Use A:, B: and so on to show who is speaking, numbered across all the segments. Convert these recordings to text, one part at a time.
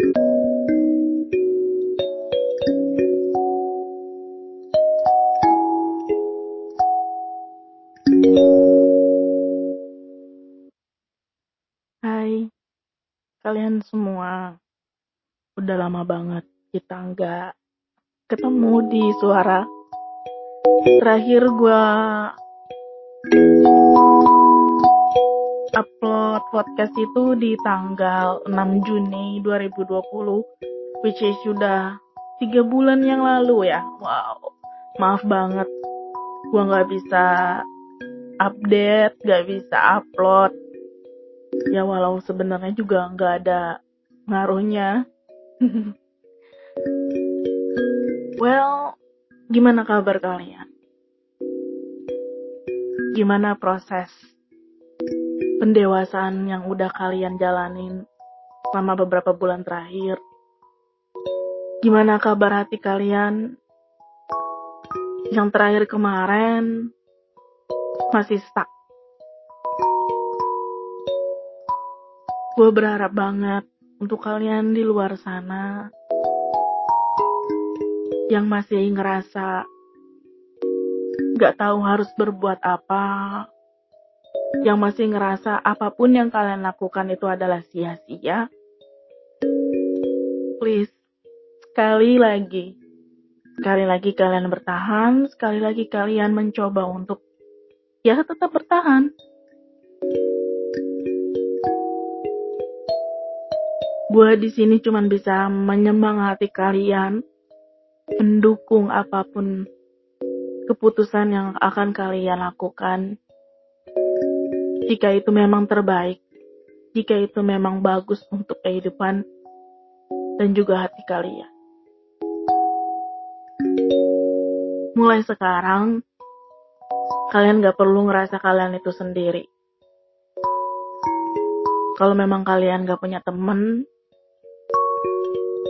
A: Hai, kalian semua. Udah lama banget kita nggak ketemu di suara. Terakhir gua upload podcast itu di tanggal 6 Juni 2020, which is sudah tiga bulan yang lalu ya. Wow, maaf banget, gua nggak bisa update, nggak bisa upload. Ya walau sebenarnya juga nggak ada ngaruhnya. well, gimana kabar kalian? Gimana proses pendewasaan yang udah kalian jalanin selama beberapa bulan terakhir? Gimana kabar hati kalian yang terakhir kemarin masih stuck? Gue berharap banget untuk kalian di luar sana yang masih ngerasa gak tahu harus berbuat apa, yang masih ngerasa apa pun yang kalian lakukan itu adalah sia-sia, please, sekali lagi, sekali lagi kalian bertahan, sekali lagi kalian mencoba untuk ya tetap bertahan. Gue di sini cuma bisa menyemangati kalian, mendukung apa pun keputusan yang akan kalian lakukan. Jika itu memang terbaik, jika itu memang bagus untuk kehidupan dan juga hati kalian. Mulai sekarang, kalian gak perlu ngerasa kalian itu sendiri. Kalau memang kalian gak punya temen,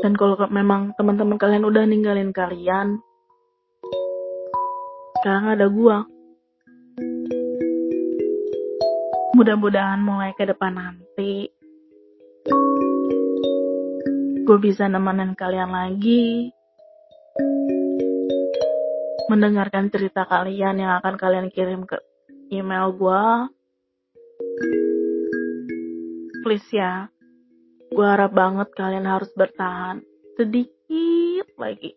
A: dan kalau memang teman-teman kalian udah ninggalin kalian, sekarang ada gua. Mudah-mudahan mulai ke depan nanti, gue bisa nemenin kalian lagi, mendengarkan cerita kalian yang akan kalian kirim ke email gue. Please ya, Gue harap banget kalian harus bertahan sedikit lagi.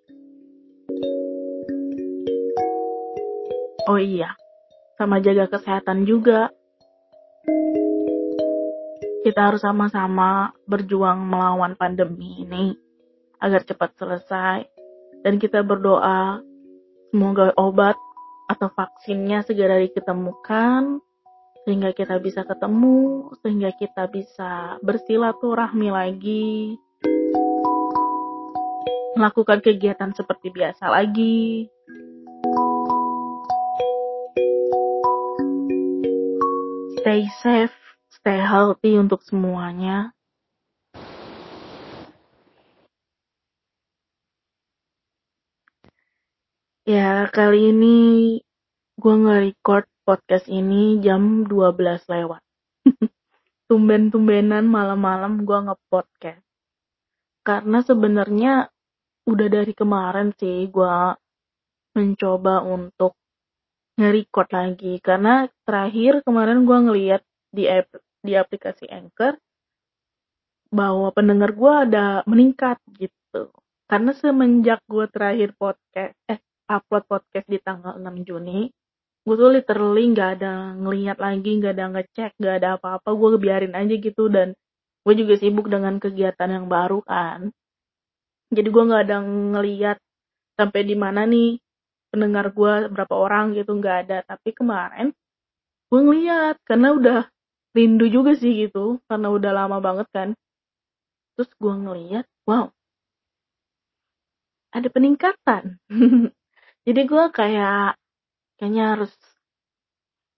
A: Oh iya, sama jaga kesehatan juga. Kita harus sama-sama berjuang melawan pandemi ini agar cepat selesai dan kita berdoa semoga obat atau vaksinnya segera diketemukan sehingga kita bisa ketemu, sehingga kita bisa bersilaturahmi lagi, melakukan kegiatan seperti biasa lagi. Stay safe, stay healthy untuk semuanya. Ya, kali ini gue nge-record podcast ini jam 12 lewat. Tumben-tumbenan malam-malam gue nge-podcast. Karena sebenarnya udah dari kemarin sih gue mencoba untuk nge-record lagi. Karena terakhir kemarin gue ngeliat di, app, di aplikasi Anchor bahwa pendengar gue ada meningkat gitu. Karena semenjak gue terakhir podcast, eh upload podcast di tanggal 6 Juni, gue tuh literally nggak ada ngeliat lagi nggak ada ngecek nggak ada apa-apa gue biarin aja gitu dan gue juga sibuk dengan kegiatan yang baru kan jadi gue nggak ada ngeliat sampai di mana nih pendengar gue berapa orang gitu nggak ada. Tapi kemarin gue ngeliat karena udah rindu juga sih gitu karena udah lama banget kan. Terus gue ngeliat wow ada peningkatan. Jadi gue kayak kayaknya harus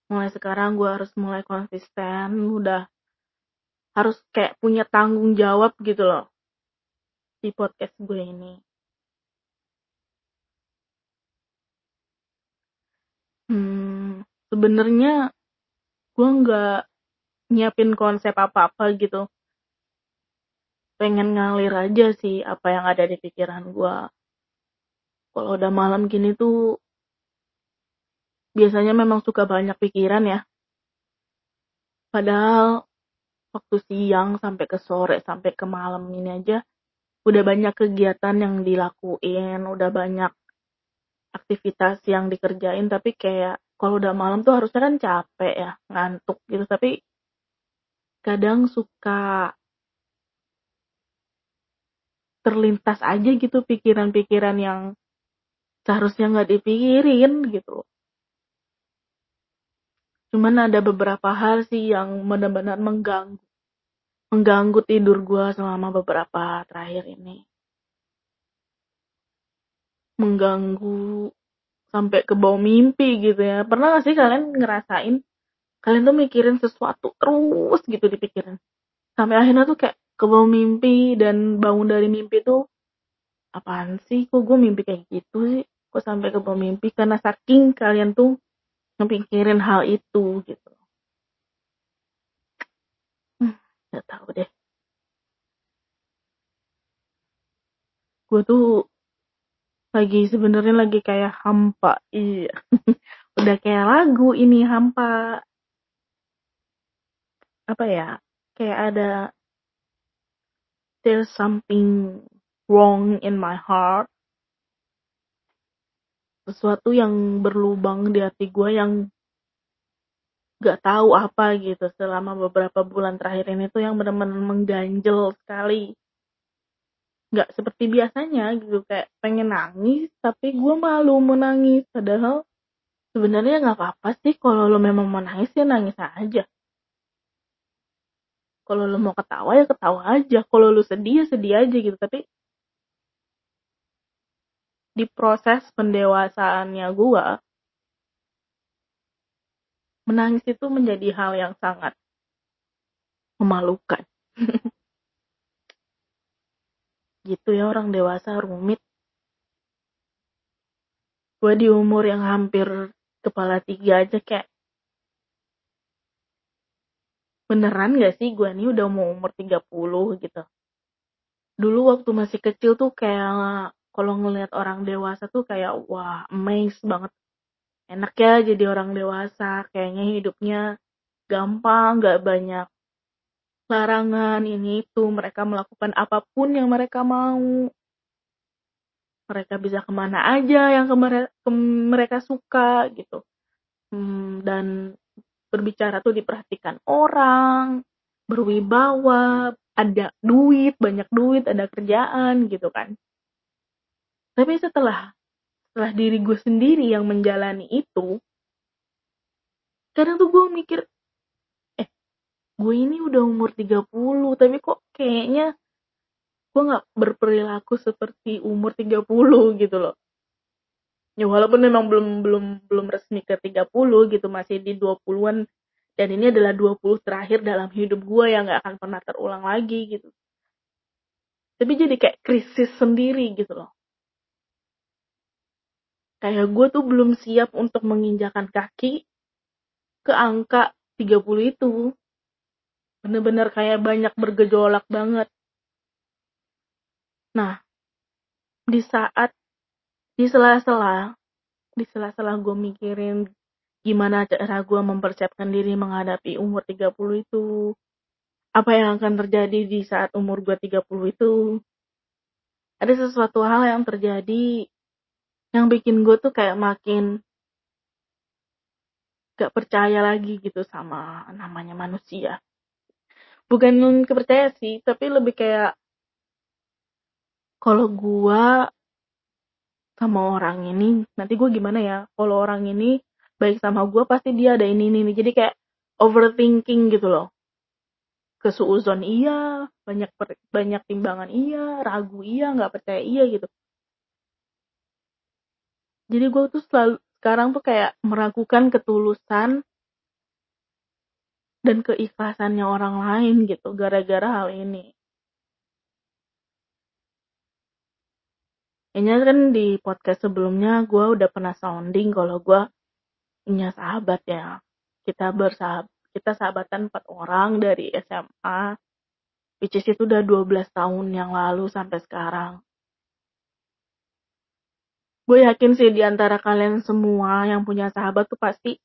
A: mulai sekarang gue harus mulai konsisten udah harus kayak punya tanggung jawab gitu loh di podcast gue ini hmm sebenarnya gue nggak nyiapin konsep apa apa gitu pengen ngalir aja sih apa yang ada di pikiran gue. Kalau udah malam gini tuh biasanya memang suka banyak pikiran ya. Padahal waktu siang sampai ke sore sampai ke malam ini aja udah banyak kegiatan yang dilakuin, udah banyak aktivitas yang dikerjain tapi kayak kalau udah malam tuh harusnya kan capek ya, ngantuk gitu tapi kadang suka terlintas aja gitu pikiran-pikiran yang seharusnya nggak dipikirin gitu Cuman ada beberapa hal sih yang benar-benar mengganggu mengganggu tidur gue selama beberapa terakhir ini. Mengganggu sampai ke bawah mimpi gitu ya. Pernah gak sih kalian ngerasain kalian tuh mikirin sesuatu terus gitu dipikirin. Sampai akhirnya tuh kayak ke bawah mimpi dan bangun dari mimpi tuh apaan sih? Kok gue mimpi kayak gitu sih? Kok sampai ke bawah mimpi? Karena saking kalian tuh ngepikirin hal itu gitu. Hmm, gak tahu deh. Gue tuh lagi sebenarnya lagi kayak hampa iya. Udah kayak lagu ini hampa. Apa ya kayak ada there's something wrong in my heart. Sesuatu yang berlubang di hati gue yang gak tahu apa gitu selama beberapa bulan terakhir ini tuh yang benar-benar mengganjel sekali nggak seperti biasanya gitu. Kayak pengen nangis tapi gue malu menangis padahal sebenarnya nggak apa-apa sih kalau lo memang mau nangis ya nangis aja. Kalau lo mau ketawa ya ketawa aja. Kalau lo sedih ya sedih aja gitu. Tapi di proses pendewasaannya gue, menangis itu menjadi hal yang sangat memalukan. gitu ya orang dewasa rumit. Gue di umur yang hampir kepala tiga aja kayak beneran gak sih gue nih udah mau umur 30 gitu. Dulu waktu masih kecil tuh kayak kalau ngelihat orang dewasa tuh kayak wah amazed banget enak ya jadi orang dewasa kayaknya hidupnya gampang gak banyak larangan ini itu mereka melakukan apa pun yang mereka mau. Mereka bisa ke mana aja yang ke mereka, suka gitu. Hmm, dan berbicara tuh diperhatikan orang berwibawa ada duit banyak duit ada kerjaan gitu kan. Tapi setelah setelah diri gue sendiri yang menjalani itu, kadang tuh gue mikir, gue ini udah umur 30, tapi kok kayaknya gue gak berperilaku seperti umur 30 gitu loh. Ya walaupun memang belum belum belum resmi ke 30 gitu, masih di 20-an dan ini adalah 20 terakhir dalam hidup gue yang gak akan pernah terulang lagi gitu. Tapi jadi kayak krisis sendiri gitu loh kayak gue tuh belum siap untuk menginjakan kaki ke angka 30 itu. Bener-bener kayak banyak bergejolak banget. Nah, di saat, di sela-sela, di sela-sela gue mikirin gimana cara gue mempersiapkan diri menghadapi umur 30 itu, apa yang akan terjadi di saat umur gue 30 itu, ada sesuatu hal yang terjadi yang bikin gue tuh kayak makin gak percaya lagi gitu sama namanya manusia. Bukan kepercaya sih, tapi lebih kayak kalau gue sama orang ini, nanti gue gimana ya? Kalau orang ini baik sama gue pasti dia ada ini ini, jadi kayak overthinking gitu loh. Kesuuzon iya, banyak banyak timbangan iya, ragu iya, nggak percaya iya gitu jadi gue tuh selalu sekarang tuh kayak meragukan ketulusan dan keikhlasannya orang lain gitu gara-gara hal ini. Ini kan di podcast sebelumnya gue udah pernah sounding kalau gue punya sahabat ya. Kita bersahabat, kita sahabatan empat orang dari SMA. which is itu udah 12 tahun yang lalu sampai sekarang. Gue yakin sih di antara kalian semua yang punya sahabat tuh pasti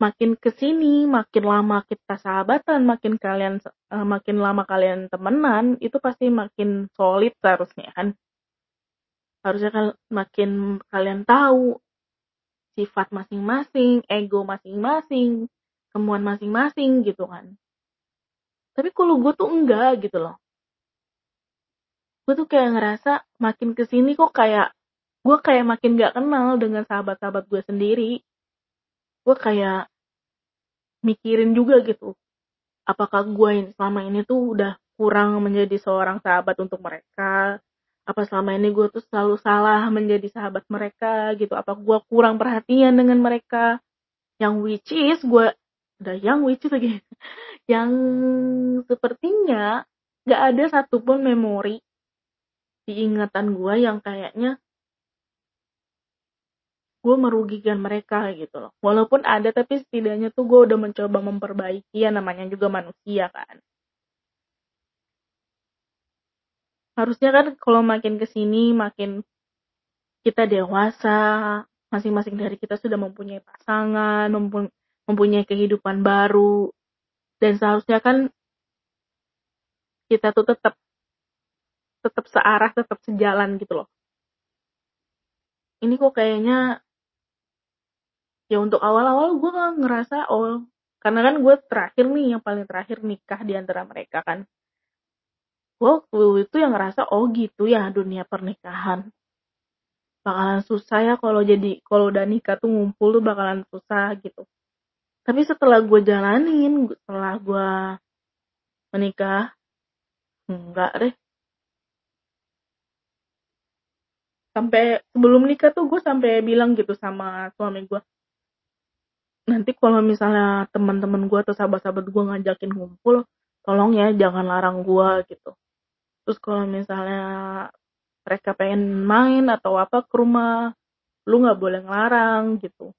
A: makin ke sini, makin lama kita sahabatan, makin kalian uh, makin lama kalian temenan, itu pasti makin solid seharusnya kan. Harusnya kan makin kalian tahu sifat masing-masing, ego masing-masing, kemauan masing-masing gitu kan. Tapi kalau gue tuh enggak gitu loh. Gue tuh kayak ngerasa makin ke sini kok kayak gue kayak makin gak kenal dengan sahabat-sahabat gue sendiri. Gue kayak mikirin juga gitu. Apakah gue selama ini tuh udah kurang menjadi seorang sahabat untuk mereka? Apa selama ini gue tuh selalu salah menjadi sahabat mereka gitu? Apa gue kurang perhatian dengan mereka? Yang which is gue udah yang which is lagi yang sepertinya gak ada satupun memori di ingatan gue yang kayaknya gue merugikan mereka gitu loh. Walaupun ada tapi setidaknya tuh gue udah mencoba memperbaiki ya namanya juga manusia kan. Harusnya kan kalau makin ke sini makin kita dewasa, masing-masing dari kita sudah mempunyai pasangan, mempunyai kehidupan baru, dan seharusnya kan kita tuh tetap tetap searah, tetap sejalan gitu loh. Ini kok kayaknya ya untuk awal-awal gue ngerasa oh karena kan gue terakhir nih yang paling terakhir nikah di antara mereka kan. Gue waktu itu yang ngerasa oh gitu ya dunia pernikahan. Bakalan susah ya kalau jadi kalau udah nikah tuh ngumpul tuh bakalan susah gitu. Tapi setelah gue jalanin setelah gue menikah enggak deh. Sampai sebelum nikah tuh gue sampai bilang gitu sama suami gue nanti kalau misalnya teman-teman gue atau sahabat-sahabat gue ngajakin ngumpul tolong ya jangan larang gue gitu. Terus kalau misalnya mereka pengen main atau apa ke rumah lu nggak boleh ngelarang gitu.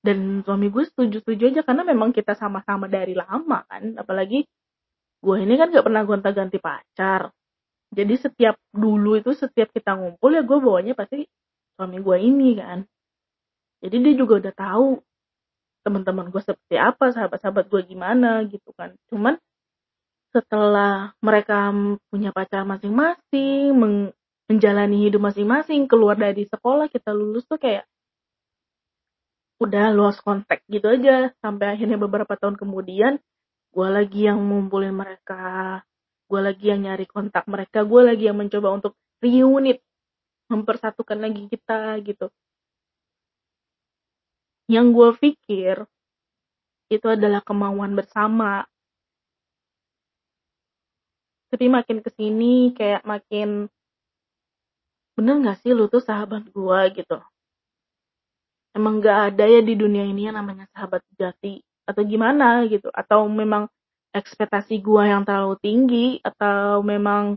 A: Dan suami gue setuju-setuju aja karena memang kita sama-sama dari lama kan. Apalagi gue ini kan gak pernah gonta-ganti pacar. Jadi setiap dulu itu setiap kita ngumpul ya gue bawanya pasti suami gue ini kan. Jadi dia juga udah tahu teman-teman gue seperti apa sahabat-sahabat gue gimana gitu kan. Cuman setelah mereka punya pacar masing-masing menjalani hidup masing-masing keluar dari sekolah kita lulus tuh kayak udah lost contact gitu aja. Sampai akhirnya beberapa tahun kemudian gue lagi yang ngumpulin mereka gue lagi yang nyari kontak mereka gue lagi yang mencoba untuk reunit mempersatukan lagi kita gitu yang gue pikir itu adalah kemauan bersama. Tapi makin ke sini kayak makin bener gak sih lu tuh sahabat gue gitu. Emang gak ada ya di dunia ini yang namanya sahabat jati atau gimana gitu atau memang ekspektasi gue yang terlalu tinggi atau memang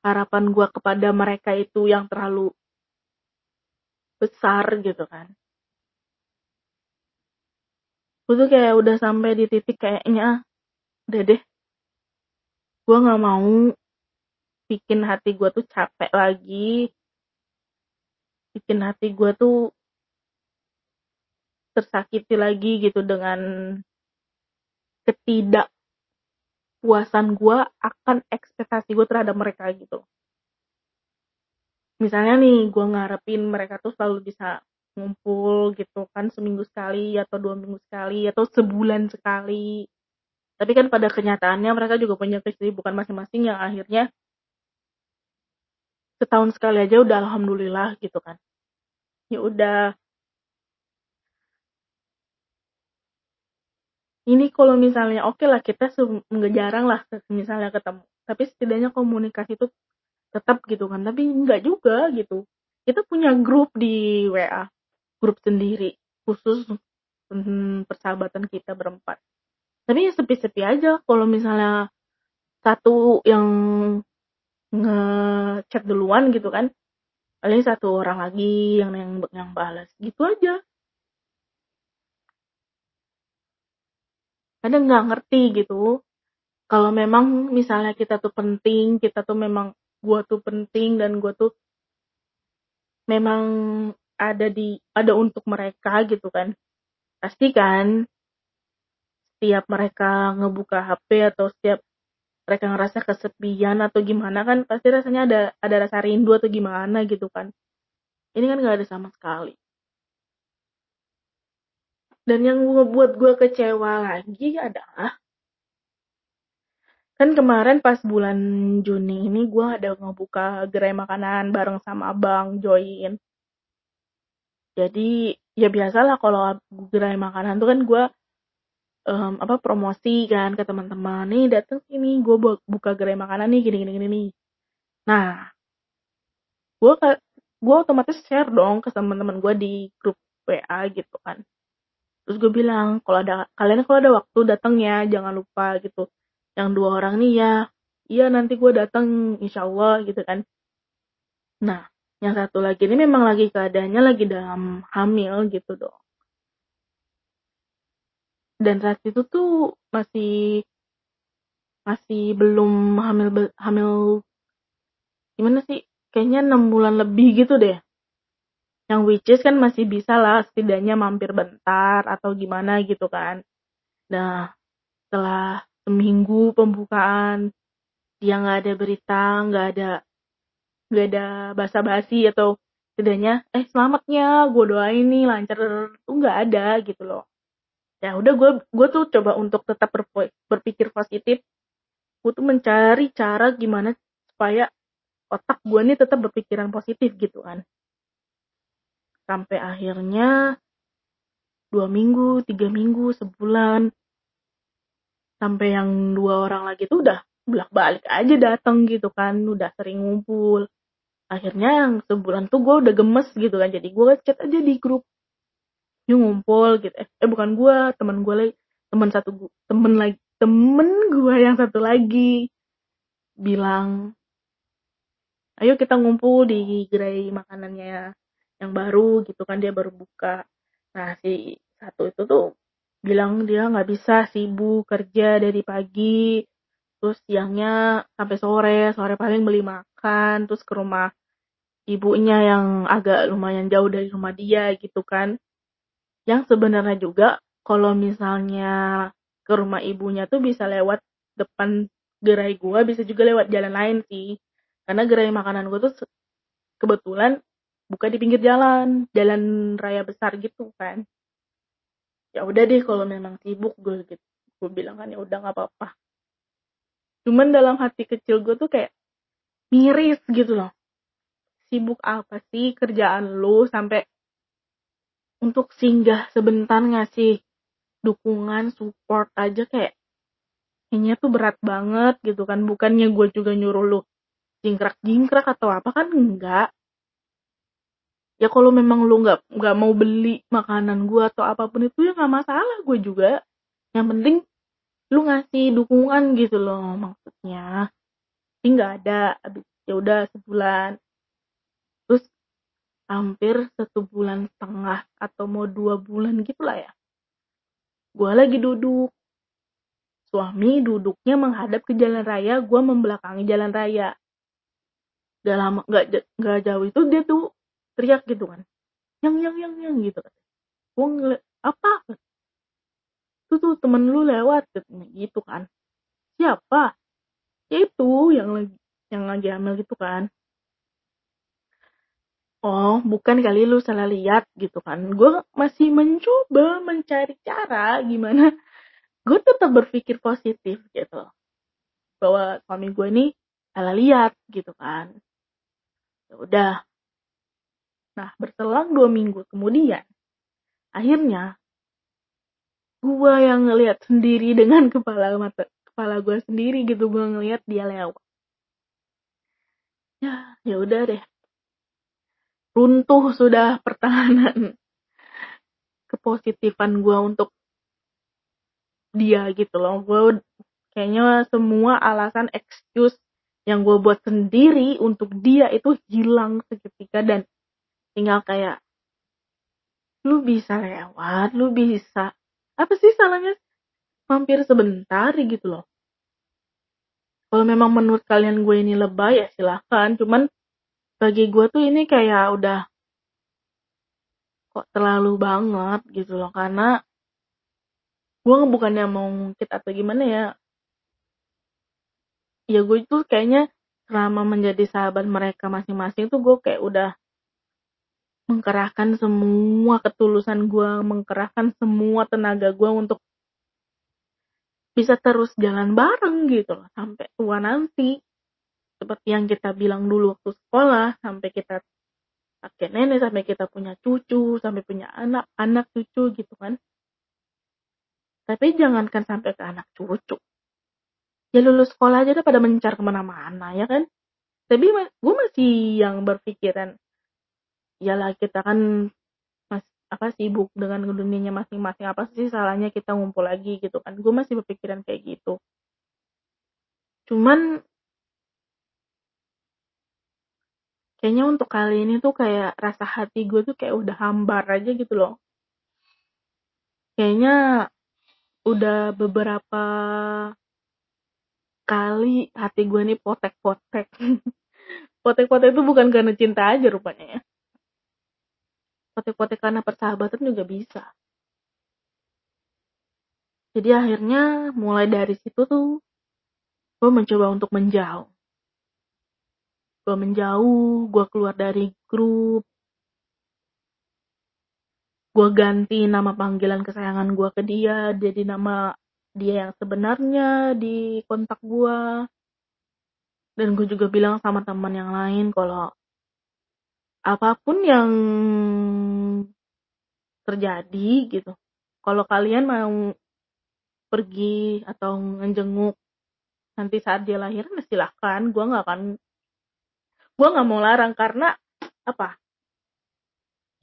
A: harapan gue kepada mereka itu yang terlalu besar gitu kan gue tuh kayak udah sampai di titik kayaknya udah deh. Gue nggak mau bikin hati gue tuh capek lagi. Bikin hati gue tuh tersakiti lagi gitu dengan ketidakpuasan gue akan ekspektasi gue terhadap mereka gitu. Misalnya nih gue ngarepin mereka tuh selalu bisa ngumpul gitu kan seminggu sekali atau dua minggu sekali atau sebulan sekali. Tapi kan pada kenyataannya mereka juga punya kesibukan masing-masing yang akhirnya setahun sekali aja udah alhamdulillah gitu kan. Ya udah. Ini kalau misalnya oke okay lah kita nggak jarang lah misalnya ketemu. Tapi setidaknya komunikasi itu tetap gitu kan. Tapi nggak juga gitu. Kita punya grup di WA grup sendiri khusus persahabatan kita berempat. Tapi ya sepi-sepi aja kalau misalnya satu yang ngechat duluan gitu kan paling satu orang lagi yang yang yang balas gitu aja. Kadang nggak ngerti gitu. Kalau memang misalnya kita tuh penting, kita tuh memang gua tuh penting dan gua tuh memang ada di ada untuk mereka gitu kan. Pasti kan setiap mereka ngebuka HP atau setiap mereka ngerasa kesepian atau gimana kan pasti rasanya ada ada rasa rindu atau gimana gitu kan. Ini kan nggak ada sama sekali. Dan yang ngebuat gue kecewa lagi adalah kan kemarin pas bulan Juni ini gue ada ngebuka gerai makanan bareng sama abang join. Jadi ya biasalah kalau gerai makanan tuh kan gue um, apa promosi kan ke teman-teman nih datang sini gue buka gerai makanan nih gini gini gini nih. Nah, gue gue otomatis share dong ke teman-teman gue di grup WA gitu kan. Terus gue bilang kalau ada kalian kalau ada waktu datang ya jangan lupa gitu yang dua orang nih ya iya nanti gue datang insya Allah gitu kan nah yang satu lagi ini memang lagi keadaannya lagi dalam hamil gitu dong. Dan saat itu tuh masih masih belum hamil hamil gimana sih? Kayaknya enam bulan lebih gitu deh. Yang which kan masih bisa lah setidaknya mampir bentar atau gimana gitu kan. Nah setelah seminggu pembukaan dia nggak ada berita nggak ada nggak ada basa-basi atau setidaknya eh selamatnya gue doain nih lancar tuh nggak ada gitu loh. Ya udah gue gue tuh coba untuk tetap berpikir positif. Gue tuh mencari cara gimana supaya otak gue nih tetap berpikiran positif gitu kan. Sampai akhirnya dua minggu tiga minggu sebulan sampai yang dua orang lagi tuh udah bolak balik aja datang gitu kan udah sering ngumpul akhirnya yang sebulan tuh gue udah gemes gitu kan. Jadi gue chat aja di grup. Yuk ngumpul gitu. Eh, eh bukan gue teman gue lagi. Teman satu temen lagi temen gue yang satu lagi. Bilang ayo kita ngumpul di gerai makanannya yang baru gitu kan. Dia baru buka. Nah si satu itu tuh bilang dia nggak bisa sibuk kerja dari pagi. Terus siangnya sampai sore. Sore paling beli makan terus ke rumah ibunya yang agak lumayan jauh dari rumah dia gitu kan. Yang sebenarnya juga kalau misalnya ke rumah ibunya tuh bisa lewat depan gerai gua bisa juga lewat jalan lain sih. Karena gerai makanan gua tuh kebetulan buka di pinggir jalan jalan raya besar gitu kan. Ya udah deh kalau memang sibuk gue gitu gue bilang kan ya udah nggak apa-apa. Cuman dalam hati kecil gue tuh kayak miris gitu loh sibuk apa sih kerjaan lu sampai untuk singgah sebentar ngasih dukungan support aja kayak kayaknya tuh berat banget gitu kan. Bukannya gue juga nyuruh lu jingkrak jingkrak atau apa kan? Enggak. Ya kalau memang lu nggak nggak mau beli makanan gue atau apa pun itu ya nggak masalah gue juga. Yang penting lu ngasih dukungan gitu loh maksudnya. Tapi nggak ada abis ya udah sebulan terus hampir satu bulan setengah atau mau dua bulan gitulah ya. Gue lagi duduk. Suami duduknya menghadap ke jalan raya gue membelakangi jalan raya. Gak lama gak, gak jauh itu dia tuh teriak gitu kan. Yang yang yang yang gitu. Kan gue ngeliat apa? Itu tuh temen lu lewat gitu kan. Siapa? Ya itu yang lagi yang lagi hamil gitu kan oh bukan kali lu salah lihat gitu kan. Gue masih mencoba mencari cara gimana gue tetap berpikir positif gitu. Bahwa suami gue ini salah lihat gitu kan. Ya udah. Nah, berselang dua minggu kemudian, akhirnya gue yang ngelihat sendiri dengan kepala mata kepala gue sendiri gitu gue ngelihat dia lewat. Ya ya udah deh runtuh sudah pertahanan. Kepositifan gue untuk dia gitu loh. Gue kayaknya semua alasan excuse yang gue buat sendiri untuk dia itu hilang seketika dan tinggal kayak lu bisa lewat, lu bisa. Apa sih salahnya? Mampir sebentar gitu loh. Kalau memang menurut kalian gue ini lebay ya silahkan, cuman bagi gue tuh ini kayak udah kok terlalu banget gitu loh karena gue bukannya mau ngungkit atau gimana ya ya gue itu kayaknya selama menjadi sahabat mereka masing-masing tuh gue kayak udah mengkerahkan semua ketulusan gue, mengkerahkan semua tenaga gue untuk bisa terus jalan bareng gitu loh sampai tua nanti. Seperti yang kita bilang dulu waktu sekolah, sampai kita kakek nenek, sampai kita punya cucu, sampai punya anak, anak cucu gitu kan. Tapi jangankan sampai ke anak cucu. Ya lulus sekolah aja udah pada mencar ke mana-mana ya kan. Tapi gue masih yang berpikiran, lah kita kan mas apa sibuk dengan dunianya masing-masing apa sih salahnya kita ngumpul lagi gitu kan gue masih berpikiran kayak gitu cuman kayaknya untuk kali ini tuh kayak rasa hati gue tuh kayak udah hambar aja gitu loh. Kayaknya udah beberapa kali hati gue nih potek-potek. Potek-potek itu bukan karena cinta aja rupanya ya. Potek-potek karena persahabatan juga bisa. Jadi akhirnya mulai dari situ tuh gue mencoba untuk menjauh gue menjauh, gue keluar dari grup, gue ganti nama panggilan kesayangan gue ke dia, jadi nama dia yang sebenarnya di kontak gue. Dan gue juga bilang sama teman yang lain kalau apa pun yang terjadi gitu, kalau kalian mau pergi atau ngejenguk nanti saat dia lahiran ya silahkan gue nggak akan gue nggak mau larang karena apa?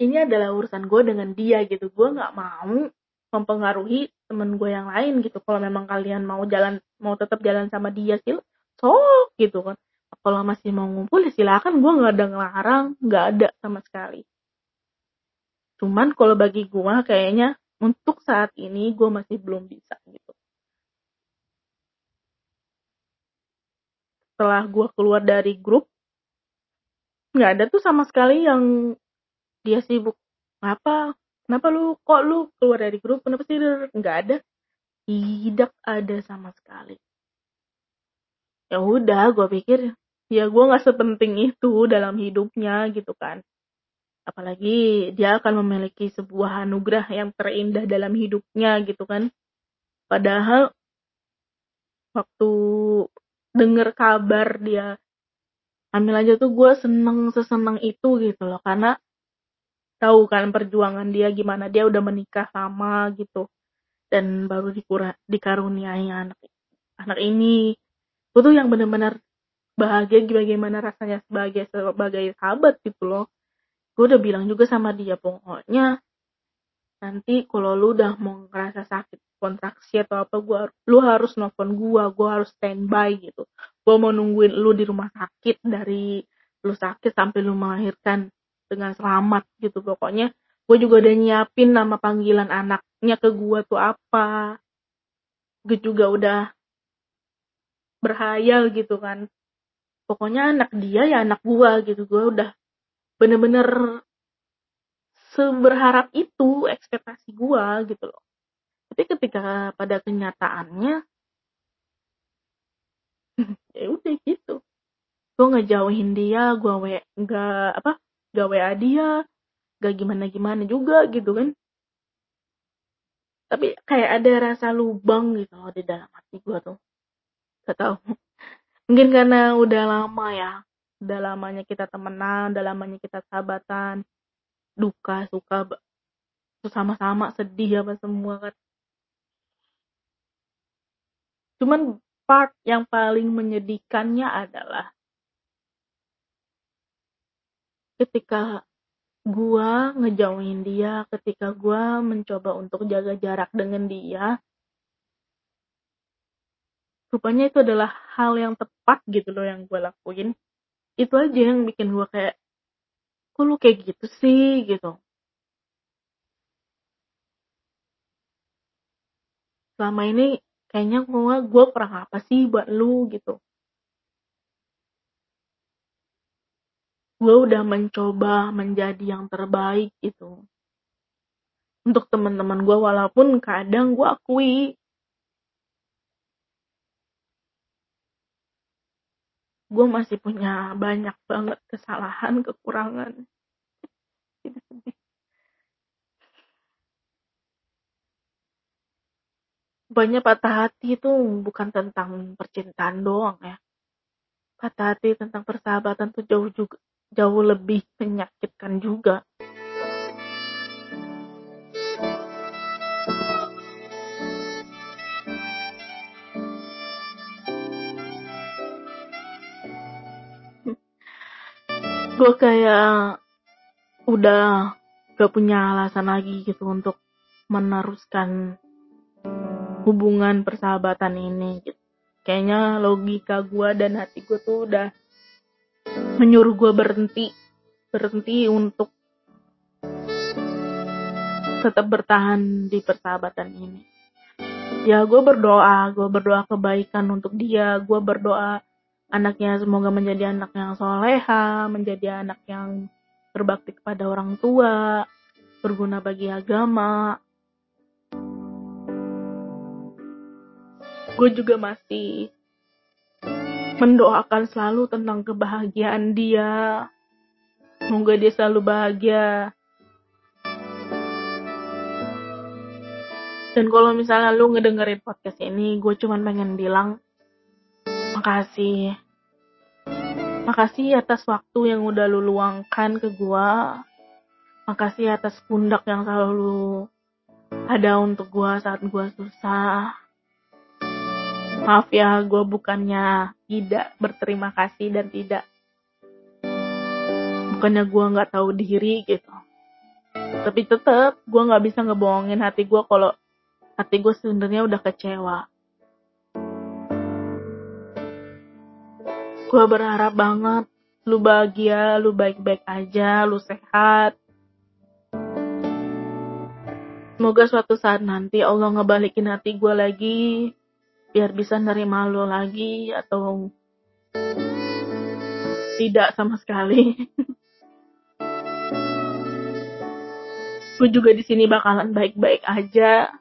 A: Ini adalah urusan gue dengan dia gitu. Gue nggak mau mempengaruhi temen gue yang lain gitu. Kalau memang kalian mau jalan mau tetap jalan sama dia sih sok gitu kan. Kalau masih mau ngumpul ya silakan. Gue nggak ada ngelarang. Nggak ada sama sekali. Cuman kalau bagi gue kayaknya untuk saat ini gue masih belum bisa gitu. Setelah gue keluar dari grup nggak ada tuh sama sekali yang dia sibuk. Apa? Kenapa lu? Kok lu keluar dari grup? Kenapa sih? Nggak ada. Tidak ada sama sekali. Ya udah gue pikir ya gue nggak sepenting itu dalam hidupnya gitu kan. Apalagi dia akan memiliki sebuah anugerah yang terindah dalam hidupnya gitu kan. Padahal waktu dengar kabar dia ambil aja tuh gue seneng seseneng itu gitu loh. Karena tahu kan perjuangan dia gimana dia udah menikah sama gitu. Dan baru dikura, dikaruniai anak anak ini. Gue tuh yang bener-bener bahagia bagaimana rasanya sebagai sebagai sahabat gitu loh. Gue udah bilang juga sama dia pokoknya nanti kalau lu udah mau ngerasa sakit kontraksi atau apa gua lu harus nelfon gua gua harus standby gitu gua mau nungguin lu di rumah sakit dari lu sakit sampai lu melahirkan dengan selamat gitu. Pokoknya gue juga udah nyiapin nama panggilan anaknya ke gua tuh apa. Gue juga udah berhayal gitu kan. Pokoknya anak dia ya anak gua gitu. Gua udah bener-bener seberharap itu ekspektasi gua gitu loh. Tapi ketika pada kenyataannya ya udah gitu. Gue ngejauhin dia gue we nggak apa gak wa dia gak gimana gimana juga gitu kan. Tapi kayak ada rasa lubang gitu loh di dalam hati gue tuh. Gak tau mungkin karena udah lama ya. Udah lamanya kita temenan udah lamanya kita sahabatan. Duka suka sama-sama sedih apa semua kan. Cuman part yang paling menyedihkannya adalah ketika gua ngejauhin dia, ketika gua mencoba untuk jaga jarak dengan dia, rupanya itu adalah hal yang tepat gitu loh yang gue lakuin. Itu aja yang bikin gue kayak, kok lu kayak gitu sih gitu. Selama ini kayaknya gue gue kurang apa sih buat lu gitu. Gue udah mencoba menjadi yang terbaik gitu. Untuk teman-teman gue walaupun kadang gue akui. Gue masih punya banyak banget kesalahan kekurangan. Gitu Sedih banyak patah hati itu bukan tentang percintaan doang ya. Patah hati tentang persahabatan tuh jauh juga jauh lebih menyakitkan juga. gue kayak udah gak punya alasan lagi gitu untuk meneruskan hubungan persahabatan ini gitu. Kayaknya logika gue dan hati gue tuh udah menyuruh gue berhenti, berhenti untuk tetap bertahan di persahabatan ini. Ya gue berdoa, gue berdoa kebaikan untuk dia, gue berdoa anaknya semoga menjadi anak yang soleha, menjadi anak yang berbakti kepada orang tua, berguna bagi agama, gue juga masih mendoakan selalu tentang kebahagiaan dia. Semoga dia selalu bahagia. Dan kalau misalnya lu ngedengerin podcast ini, gue cuman pengen bilang makasih. Makasih atas waktu yang udah lu luangkan ke gue. Makasih atas pundak yang selalu ada untuk gue saat gue susah maaf ya gue bukannya tidak berterima kasih dan tidak bukannya gue nggak tahu diri gitu. Tapi tetap gue nggak bisa ngebohongin hati gue kalau hati gue sebenarnya udah kecewa. Gue berharap banget lu bahagia, lu baik-baik aja, lu sehat. Semoga suatu saat nanti Allah ngebalikin hati gue lagi biar bisa nerima lo lagi atau tidak sama sekali. gue juga di sini bakalan baik-baik aja.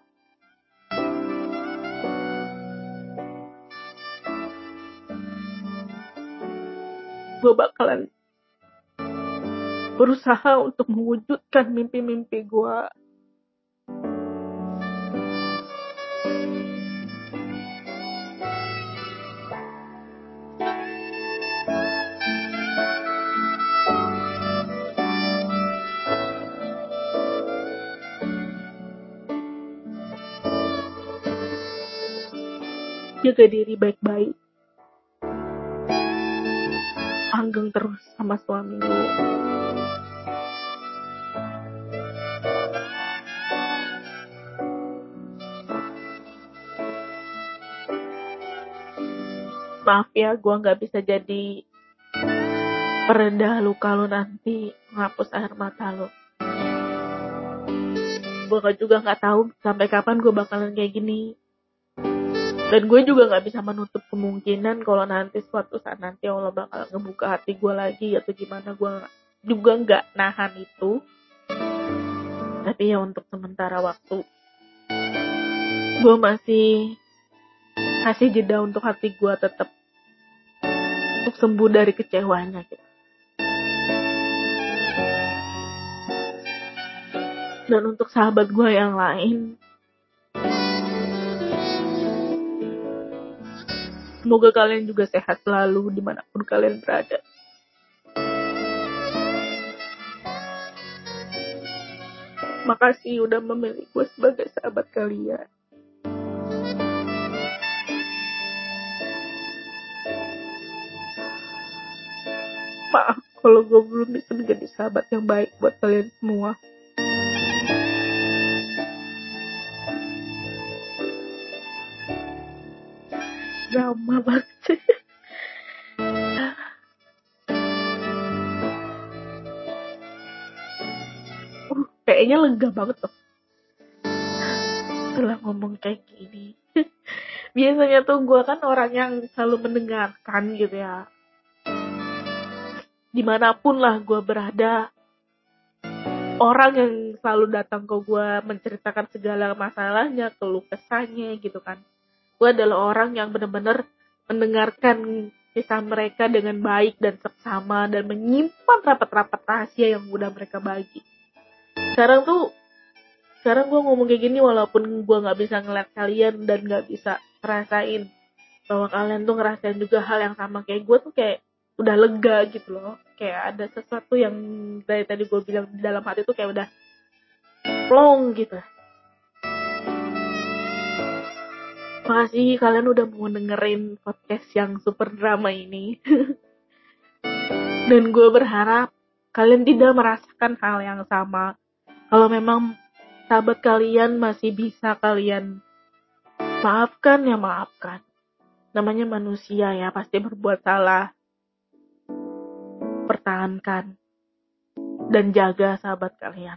A: Gue bakalan berusaha untuk mewujudkan mimpi-mimpi gue. Jaga diri baik-baik. Langgeng terus sama suami lu. Maaf ya gue nggak bisa jadi pereda luka lu nanti menghapus air mata lu. Gue juga nggak tahu sampai kapan gue bakalan kayak gini dan gue juga nggak bisa menutup kemungkinan kalau nanti suatu saat nanti Allah bakal ngebuka hati gue lagi atau gimana gue juga nggak nahan itu. Tapi ya untuk sementara waktu gue masih kasih jeda untuk hati gue tetap untuk sembuh dari kecewanya gitu. Dan untuk sahabat gue yang lain Semoga kalian juga sehat selalu di mana pun kalian berada. Makasih udah memilih gue sebagai sahabat kalian. Maaf kalau gue belum bisa menjadi sahabat yang baik buat kalian semua. Drama banget. Sih uh, kayaknya lega banget tuh setelah ngomong kayak gini. Biasanya tuh gue kan orang yang selalu mendengarkan gitu ya. Di mana pun lah gue berada. Orang yang selalu datang ke gue menceritakan segala masalahnya keluh kesahnya gitu kan gue adalah orang yang benar-benar mendengarkan kisah mereka dengan baik dan seksama dan menyimpan rapat-rapat rahasia yang udah mereka bagi. Sekarang tuh, sekarang gue ngomong kayak gini walaupun gue nggak bisa ngeliat kalian dan nggak bisa ngerasain bahwa kalian tuh ngerasain juga hal yang sama kayak gue tuh kayak udah lega gitu loh. Kayak ada sesuatu yang dari tadi gue bilang di dalam hati tuh kayak udah plong gitu. Makasih kalian udah mau dengerin podcast yang super drama ini. Dan gue berharap kalian tidak merasakan hal yang sama. Kalau memang sahabat kalian masih bisa kalian maafkan ya maafkan. Namanya manusia ya pasti berbuat salah. Pertahankan dan jaga sahabat kalian.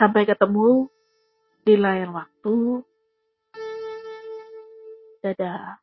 A: Sampai ketemu di lain waktu. Dadah.